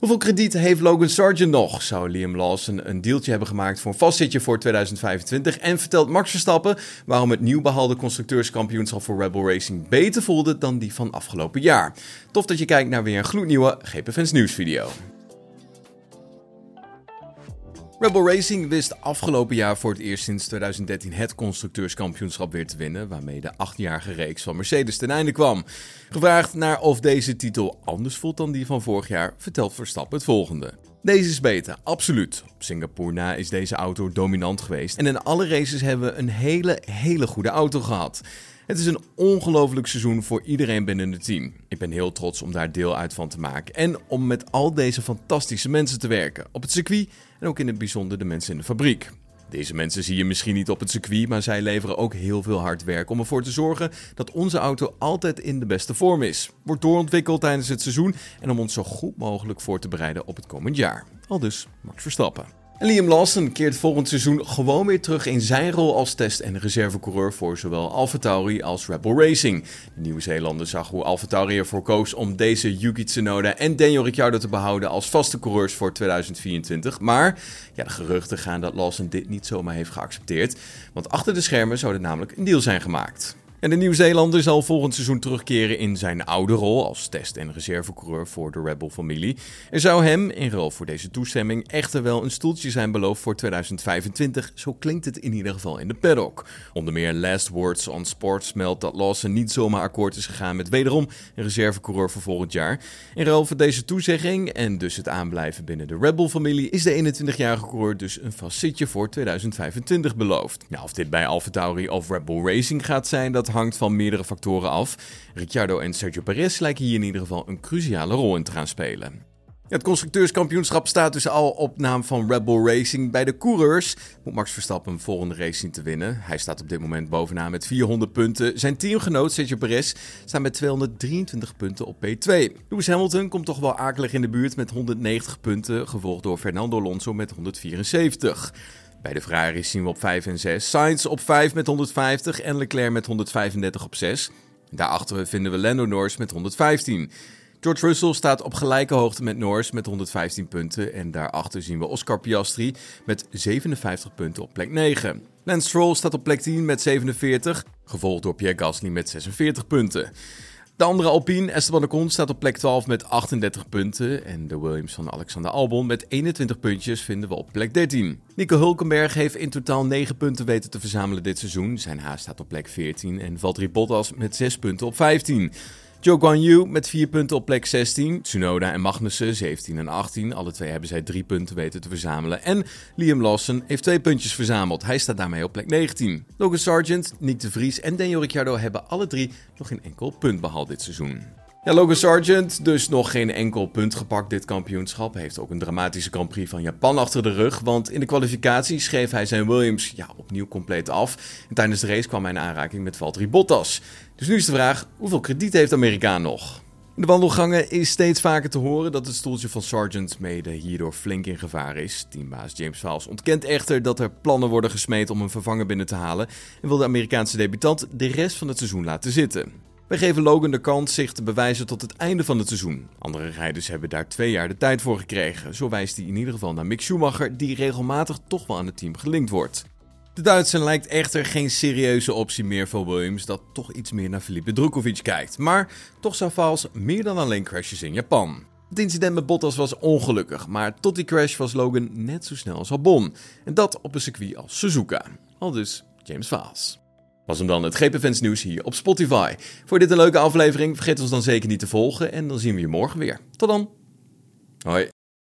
Hoeveel krediet heeft Logan Sargent nog? Zou Liam Lawson een deeltje hebben gemaakt voor een vastzitje voor 2025? En vertelt Max Verstappen waarom het nieuw behalde constructeurskampioenschap voor Rebel Racing beter voelde dan die van afgelopen jaar? Tof dat je kijkt naar weer een gloednieuwe GP Fans nieuwsvideo. Rebel Racing wist afgelopen jaar voor het eerst sinds 2013 het constructeurskampioenschap weer te winnen, waarmee de achtjarige reeks van Mercedes ten einde kwam. Gevraagd naar of deze titel anders voelt dan die van vorig jaar, vertelt Verstappen het volgende. Deze is beter, absoluut. Op Singapore na is deze auto dominant geweest en in alle races hebben we een hele, hele goede auto gehad. Het is een ongelooflijk seizoen voor iedereen binnen het team. Ik ben heel trots om daar deel uit van te maken en om met al deze fantastische mensen te werken. Op het circuit en ook in het bijzonder de mensen in de fabriek. Deze mensen zie je misschien niet op het circuit, maar zij leveren ook heel veel hard werk om ervoor te zorgen dat onze auto altijd in de beste vorm is. Wordt doorontwikkeld tijdens het seizoen en om ons zo goed mogelijk voor te bereiden op het komend jaar. Al dus Max Verstappen. Liam Lawson keert volgend seizoen gewoon weer terug in zijn rol als test- en reservecoureur voor zowel AlphaTauri als Rebel Racing. De Nieuw-Zeelander zag hoe AlphaTauri ervoor koos om deze Yuki Tsunoda en Daniel Ricciardo te behouden als vaste coureurs voor 2024. Maar ja, de geruchten gaan dat Lawson dit niet zomaar heeft geaccepteerd, want achter de schermen zou er namelijk een deal zijn gemaakt. En de Nieuw-Zeelander zal volgend seizoen terugkeren in zijn oude rol als test- en reservecoureur voor de Rebel-familie. Er zou hem, in ruil voor deze toestemming, echter wel een stoeltje zijn beloofd voor 2025. Zo klinkt het in ieder geval in de paddock. Onder meer Last Words on Sports meldt dat Lawson niet zomaar akkoord is gegaan met wederom een reservecoureur voor volgend jaar. In ruil voor deze toezegging en dus het aanblijven binnen de Rebel-familie is de 21-jarige coureur dus een zitje voor 2025 beloofd. Nou, of dit bij AlphaTauri of Rebel Racing gaat zijn, dat hangt van meerdere factoren af. Ricciardo en Sergio Perez lijken hier in ieder geval een cruciale rol in te gaan spelen. Het constructeurskampioenschap staat dus al op naam van Rebel Racing. Bij de coureurs moet Max Verstappen een volgende race zien te winnen. Hij staat op dit moment bovenaan met 400 punten. Zijn teamgenoot Sergio Perez staat met 223 punten op P2. Lewis Hamilton komt toch wel akelig in de buurt met 190 punten, gevolgd door Fernando Alonso met 174. Bij de Ferraris zien we op 5 en 6. Sainz op 5 met 150 en Leclerc met 135 op 6. Daarachter vinden we Lando Norris met 115. George Russell staat op gelijke hoogte met Norris met 115 punten. En daarachter zien we Oscar Piastri met 57 punten op plek 9. Lance Stroll staat op plek 10 met 47, gevolgd door Pierre Gasly met 46 punten. De andere Alpine, Esteban Ocon, staat op plek 12 met 38 punten. En de Williams van Alexander Albon met 21 puntjes vinden we op plek 13. Nico Hulkenberg heeft in totaal 9 punten weten te verzamelen dit seizoen. Zijn haast staat op plek 14 en Valtteri Bottas met 6 punten op 15. Joe Guan Yu met 4 punten op plek 16. Tsunoda en Magnussen 17 en 18. Alle twee hebben zij 3 punten weten te verzamelen. En Liam Lawson heeft 2 puntjes verzameld. Hij staat daarmee op plek 19. Logan Sargent, Nick de Vries en Daniel Ricciardo hebben alle drie nog geen enkel punt behaald dit seizoen. Ja, Logan Sargent, dus nog geen enkel punt gepakt dit kampioenschap. Heeft ook een dramatische Grand Prix van Japan achter de rug. Want in de kwalificatie schreef hij zijn Williams ja, opnieuw compleet af. En tijdens de race kwam hij in aanraking met Valtteri Bottas. Dus nu is de vraag, hoeveel krediet heeft Amerikaan nog? In de wandelgangen is steeds vaker te horen dat het stoeltje van Sargent mede hierdoor flink in gevaar is. Teambaas James Vals ontkent echter dat er plannen worden gesmeed om een vervanger binnen te halen en wil de Amerikaanse debutant de rest van het seizoen laten zitten. Wij geven Logan de kans zich te bewijzen tot het einde van het seizoen. Andere rijders hebben daar twee jaar de tijd voor gekregen. Zo wijst hij in ieder geval naar Mick Schumacher, die regelmatig toch wel aan het team gelinkt wordt. De Duitser lijkt echter geen serieuze optie meer voor Williams, dat toch iets meer naar Felipe Drukovic kijkt. Maar toch zou Vals meer dan alleen crashes in Japan. Het incident met Bottas was ongelukkig, maar tot die crash was Logan net zo snel als Albon. En dat op een circuit als Suzuka. Al dus James Vals. Was hem dan het GP nieuws hier op Spotify. Voor dit een leuke aflevering, vergeet ons dan zeker niet te volgen en dan zien we je morgen weer. Tot dan. Hoi.